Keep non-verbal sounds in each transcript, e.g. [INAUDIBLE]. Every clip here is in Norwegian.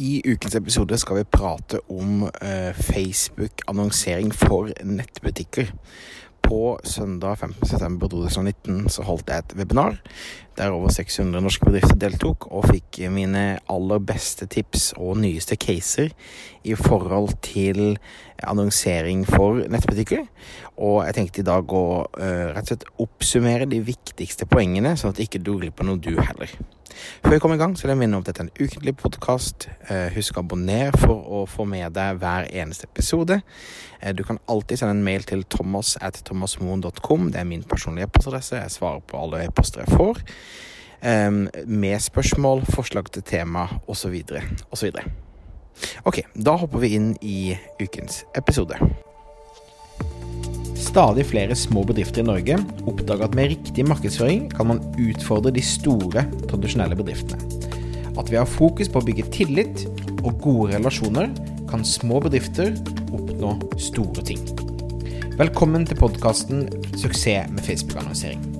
I ukens episode skal vi prate om eh, Facebook-annonsering for nettbutikker. På søndag 15.9.2019 så holdt jeg et webinar der over 600 norske bedrifter deltok og fikk mine aller beste tips og nyeste caser i forhold til annonsering for nettbutikker. Og jeg tenkte i dag å uh, rett og slett oppsummere de viktigste poengene, sånn at ikke du går glipp av noe du heller. Før vi kommer i gang, så vil jeg minne om at dette er en ukentlig podkast. Uh, husk å abonnere for å få med deg hver eneste episode. Du kan alltid sende en mail til thomas at thomasmoen.com. Det er min personlige e-postadresse. Jeg svarer på alle e-poster jeg får. Med spørsmål, forslag til tema osv. osv. Ok, da hopper vi inn i ukens episode. Stadig flere små bedrifter i Norge oppdager at med riktig markedsføring kan man utfordre de store, tradisjonelle bedriftene. At vi har fokus på å bygge tillit og gode relasjoner, kan små bedrifter oppnå store ting. Velkommen til podkasten 'Suksess med Facebook-annonsering'.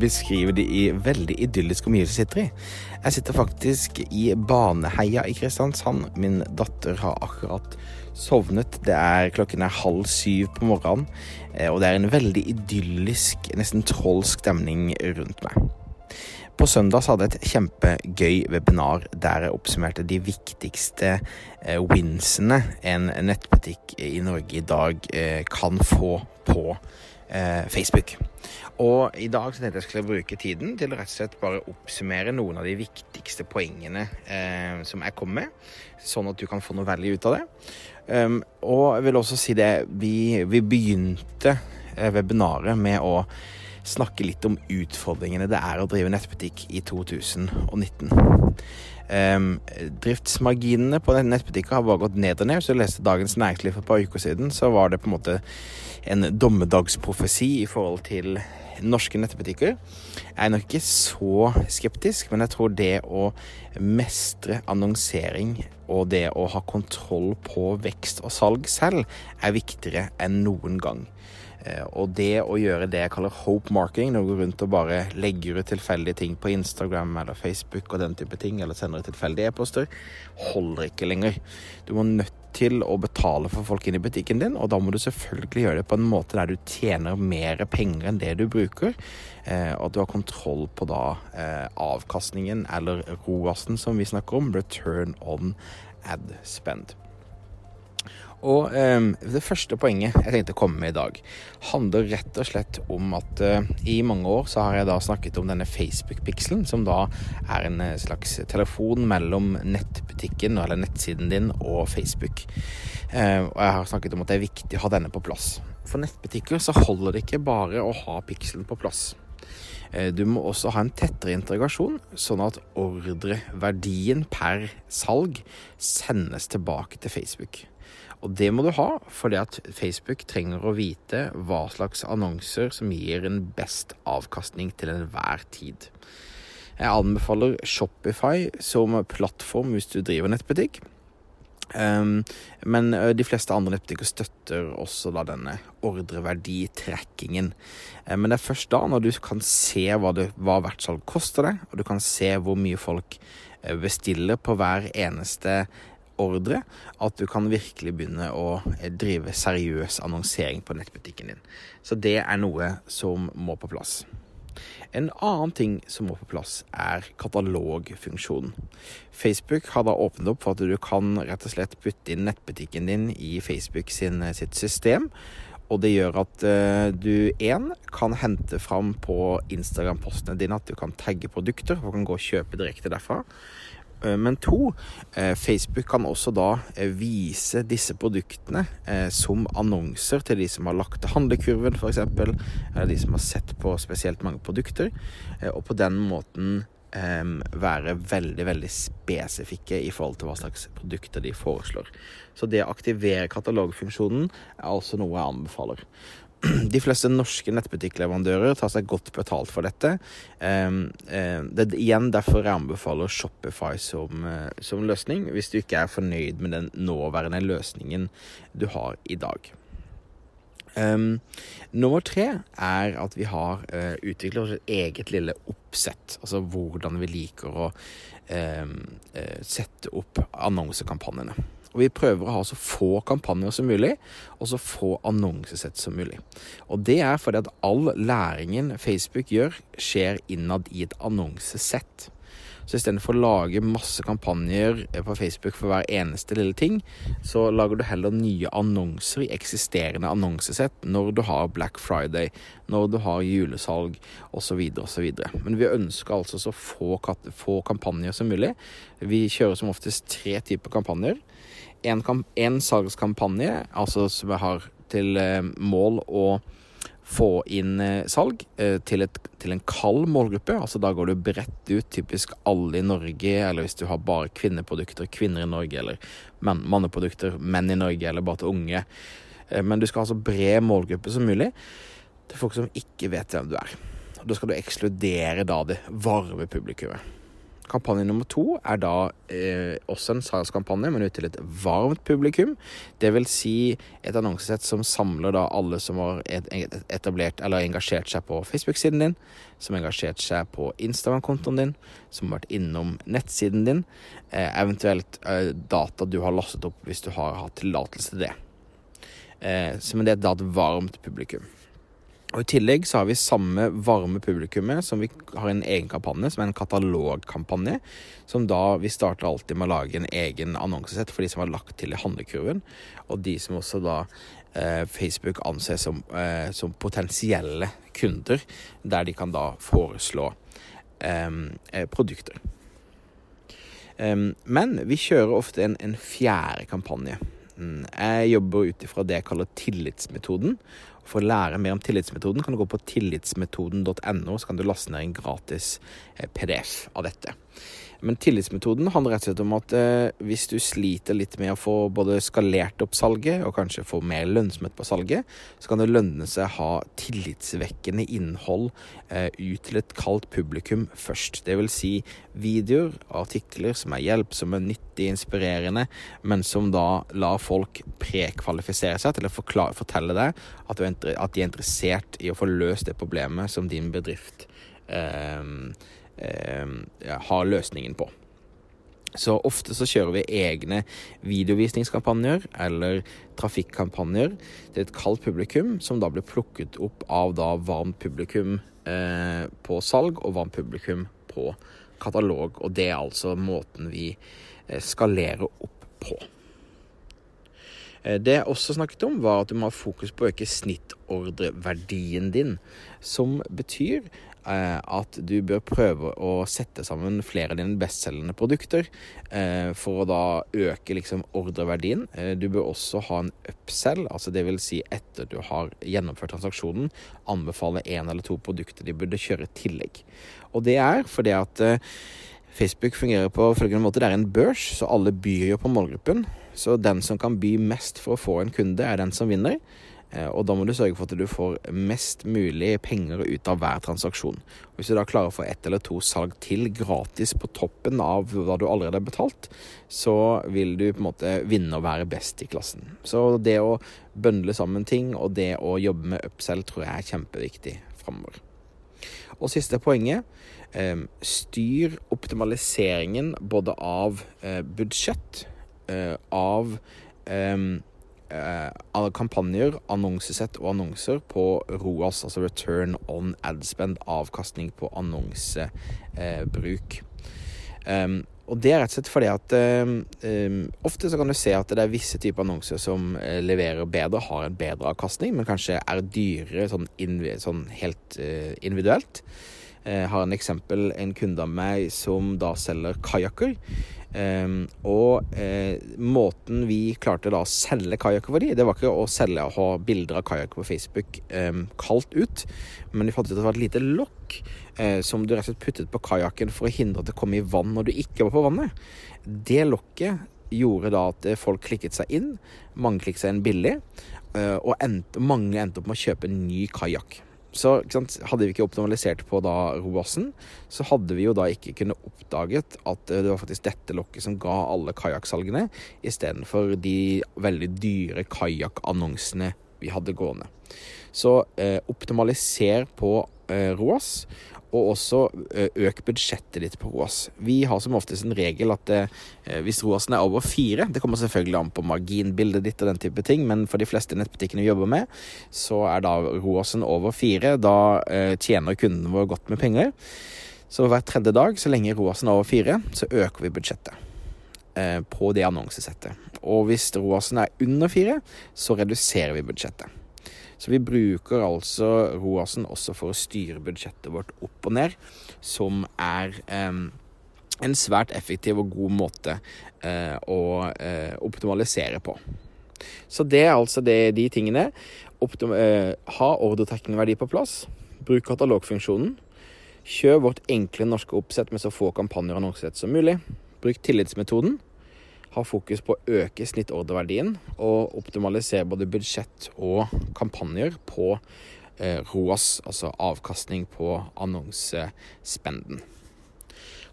beskrive de i veldig idylliske omgivelser sitter i. Jeg sitter faktisk i Baneheia i Kristiansand. Min datter har akkurat sovnet. Det er klokken er halv syv på morgenen, eh, og det er en veldig idyllisk, nesten trolsk stemning rundt meg. På søndag hadde jeg et kjempegøy webinar der jeg oppsummerte de viktigste eh, winsene en nettbutikk i Norge i dag eh, kan få på Facebook. Og i dag så tenkte jeg skulle bruke tiden til rett og slett bare oppsummere noen av de viktigste poengene eh, som jeg kom med, sånn at du kan få noe veldig ut av det. Um, og jeg vil også si det, vi, vi begynte eh, webinaret med å snakke litt om utfordringene det er å drive nettbutikk i 2019. Um, driftsmarginene på nettbutikker har bare gått ned og ned. Hvis du leste Dagens Næringsliv for et par uker siden, så var det på en måte en dommedagsprofesi i forhold til norske nettbutikker. Jeg er nok ikke så skeptisk, men jeg tror det å mestre annonsering og det å ha kontroll på vekst og salg selv er viktigere enn noen gang. Eh, og det å gjøre det jeg kaller hope marking, når du går rundt og bare legger ut tilfeldige ting på Instagram eller Facebook og den type ting, eller sender tilfeldige e-poster, holder ikke lenger. Du må nødt til å betale for folk inn i butikken din, og da må du selvfølgelig gjøre det på en måte der du tjener mer penger enn det du bruker, eh, og at du har kontroll på da eh, avkastningen, eller ROAS-en som vi snakker om, return on ad spend. Og eh, det første poenget jeg tenkte å komme med i dag, handler rett og slett om at eh, i mange år så har jeg da snakket om denne Facebook-pikselen, som da er en eh, slags telefon mellom nettbutikken eller nettsiden din og Facebook. Eh, og jeg har snakket om at det er viktig å ha denne på plass. For nettbutikker så holder det ikke bare å ha pikselen på plass. Eh, du må også ha en tettere integrasjon, sånn at ordreverdien per salg sendes tilbake til Facebook. Og det må du ha, fordi at Facebook trenger å vite hva slags annonser som gir en best avkastning til enhver tid. Jeg anbefaler Shopify som plattform hvis du driver nettbutikk. Um, men de fleste andre nettbutikker støtter også da denne ordreverditrackingen. Um, men det er først da, når du kan se hva, det, hva hvert salg koster deg, og du kan se hvor mye folk bestiller på hver eneste ordre at du kan virkelig begynne å drive seriøs annonsering på nettbutikken din. Så det er noe som må på plass. En annen ting som må på plass, er katalogfunksjonen. Facebook har da åpnet opp for at du kan rett og slett putte inn nettbutikken din i Facebook sin, sitt system. Og det gjør at uh, du én kan hente fram på Instagram-postene dine at du kan tagge produkter og kan gå og kjøpe direkte derfra. Eh, men to, eh, Facebook kan også da eh, vise disse produktene som annonser til de som har lagt til handlekurven, f.eks., eller de som har sett på spesielt mange produkter, og på den måten være veldig, veldig spesifikke i forhold til hva slags produkter de foreslår. Så det å aktivere katalogfunksjonen er altså noe jeg anbefaler. [CLEARS THROAT] De fleste norske nettbutikkleverandører tar seg godt betalt for dette. Um, det er igjen derfor jeg anbefaler Shopify som, uh, som løsning, hvis du ikke er fornøyd med den nåværende løsningen du har i dag. Um, nummer tre er at vi har uh, utviklet et eget lille oppsett. Altså hvordan vi liker å sette opp annonsekampanjene. Og vi prøver å ha så få kampanjer som mulig, og så få annonsesett som mulig. Og det er fordi at all læringen Facebook gjør, skjer innad i et annonsesett. Så istedenfor å lage masse kampanjer på Facebook for hver eneste lille ting, så lager du heller nye annonser i eksisterende annonsesett når du har Black Friday, når du har julesalg osv. osv. Men vi ønsker altså så få, få kampanjer som mulig. Vi kjører som oftest tre typer kampanjer. En salgskampanje, altså som jeg har til eh, mål å få inn eh, salg eh, til, et, til, en kald målgruppe. altså Da går du bredt ut, typisk alle i Norge, eller hvis du har bare kvinneprodukter, kvinner i Norge, eller men, manneprodukter, menn i Norge, eller bare til unge. Men du skal ha så bred målgruppe som mulig til folk som ikke vet hvem du er. Da skal du ekskludere da det varme publikummet. Kampanje nummer to er da eh, også en salgskampanje, men ut til et varmt publikum. Det vil si et annonsesett som samler da alle som har etablert eller engasjert seg på Facebook-siden din, som har engasjert seg på Instagram-kontoen din, som har vært innom nettsiden din, eh, eventuelt eh, data du har lastet opp hvis du har hatt tillatelse til det. Eh, men det er da et varmt publikum. Og I tillegg så har vi samme varme publikummet som vi har en egen kampanje, som er en katalogkampanje. Som da vi starter alltid med å lage en egen annonsesett for de som har lagt til i handlekurven. Og de som også da eh, Facebook anser som, eh, som, potensielle kunder, der de kan da foreslå eh, eh produkter. men vi kjører ofte en, en fjerde kampanje. Mm, jeg jobber ut ifra det jeg kaller tillitsmetoden. For å lære mer om tillitsmetoden kan du gå på tillitsmetoden.no, så kan du laste ned en gratis eh, PDF av dette. Men tillitsmetoden handler rett og slett om at eh, hvis du sliter litt med å få både skalert opp salget, og kanskje få mer lønnsomhet på salget, så kan det lønne seg å ha tillitsvekkende innhold eh, ut til et kaldt publikum først. Det vil si videoer artikler som er hjelpsomme, nyttige, inspirerende, men som da lar folk prekvalifisere seg til å forklare, fortelle deg at, at, de er interessert i å få løst det problemet som din bedrift eh, har løsningen på. Så ofte så kjører vi egne videovisningskampanjer eller trafikkampanjer til et kaldt publikum, som da blir plukket opp av da varmt publikum eh, på salg og varmt publikum på katalog. Og det er altså måten vi eh, skalerer opp på. Eh, det jeg også snakket om, var at du må ha fokus på å øke snittordreverdien din. Som betyr Eh, at du bør prøve å sette sammen flere av dine bestselgende produkter eh, for å da øke liksom ordreverdien. Eh, du bør også ha en upsell, altså vil si etter du har gjennomført transaksjonen, anbefale én eller to produkter de burde kjøre i tillegg. Og det er fordi at Facebook fungerer på følgende måte. Det er en børs, så alle byr jo på målgruppen. Så den som kan by mest for å få en kunde, er den som vinner. Eh, og da må du sørge for at du får mest mulig penger ut av hver transaksjon. Hvis du da klarer å få ett eller to salg til gratis på toppen av hva du allerede har betalt, så vil du på en måte vinne og være best i klassen. Så det å bøndle sammen ting og det å jobbe med upsell tror jeg er kjempeviktig framover. Og siste poenget. Eh, styr optimaliseringen både av eh, budsjett, av eh, kampanjer, annonsesett og annonser på ROAS, altså Return on Adspend, avkastning på annonsebruk. Eh, og det er rett og slett fordi at um, ofte så kan du se at det er visse typer annonser som uh, leverer bedre, har en bedre avkastning, men kanskje er dyrere sånn, sånn helt uh, individuelt. Jeg har en eksempel, en kunde av meg som da selger kajakker. Um, og uh, måten vi klarte da å selge kajakker for de, det var ikke å selge og ha bilder av kajakker på Facebook um, kaldt ut, men vi fant ut at det var et lite lokk uh, som du rett og slett puttet på kajakken for å hindre at det kom i vann når du ikke var på vannet. Det lokket gjorde da at folk klikket seg inn, mange klikket seg inn billig, uh, og endte, mange endte opp med å kjøpe en ny kajakk. Så hadde vi ikke optimalisert på da ROAS-en, så hadde vi jo da ikke kunnet oppdaget at det var faktisk dette lokket som ga alle kajakksalgene, istedenfor de veldig dyre kajakkannonsene vi hadde gående. Så eh, optimaliser på eh, ROAS, og også eh, øk budsjettet ditt på ROAS. Vi har som oftest en regel at eh, hvis ROASen er over fire Det kommer selvfølgelig an på marginbildet ditt og den type ting, men for de fleste nettbutikkene vi jobber med, så er da ROASen over fire. Da eh, tjener kunden vår godt med penger. Så hver tredje dag, så lenge ROASen er over fire, så øker vi budsjettet på det annonsesettet. Og hvis ROASen er under fire, så reduserer vi budsjettet. Så vi bruker altså ROASen også for å styre budsjettet vårt opp og ned, som er eh, en svært effektiv og god måte eh, å eh, optimalisere på. Så det er altså det, de tingene. Optim eh, ha ordretekningverdi på plass. Bruk katalogfunksjonen. Kjør vårt enkle norske oppsett med så få kampanjer og annonsesett som mulig. Bruk tillitsmetoden har fokus på å øke snittorderverdien og optimalisere både budsjett og kampanjer på eh, ROAS, altså avkastning på annonsespenden.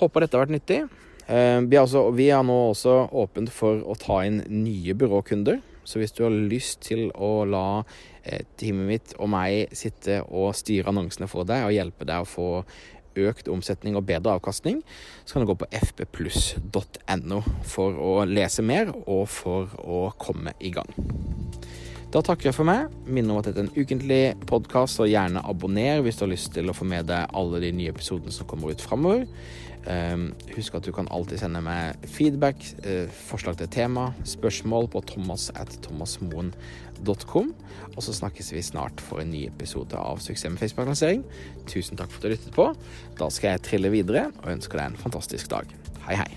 Håper dette har vært nyttig. Eh, vi, er altså, vi, er nå også åpent for å ta inn nye byråkunder. Så hvis du har lyst til å la eh, teamet mitt og meg sitte og styre annonsene for deg og hjelpe deg å få økt omsetning og bedre avkastning, så kan du gå på fbpluss.no for å lese mer og for å komme i gang. Da takker jeg for meg. Minner om at dette er en ukentlig podkast, og gjerne abonner hvis du har lyst til å få med deg alle de nye episodene som kommer ut framover. Um, husk at du kan alltid sende meg feedback, uh, forslag til tema, spørsmål på thomas at thomasmoen.com. Og så snakkes vi snart for en ny episode av Suksess med Facebook-lansering. Tusen takk for at du lyttet på. Da skal jeg trille videre og ønsker deg en fantastisk dag. Hei, hei.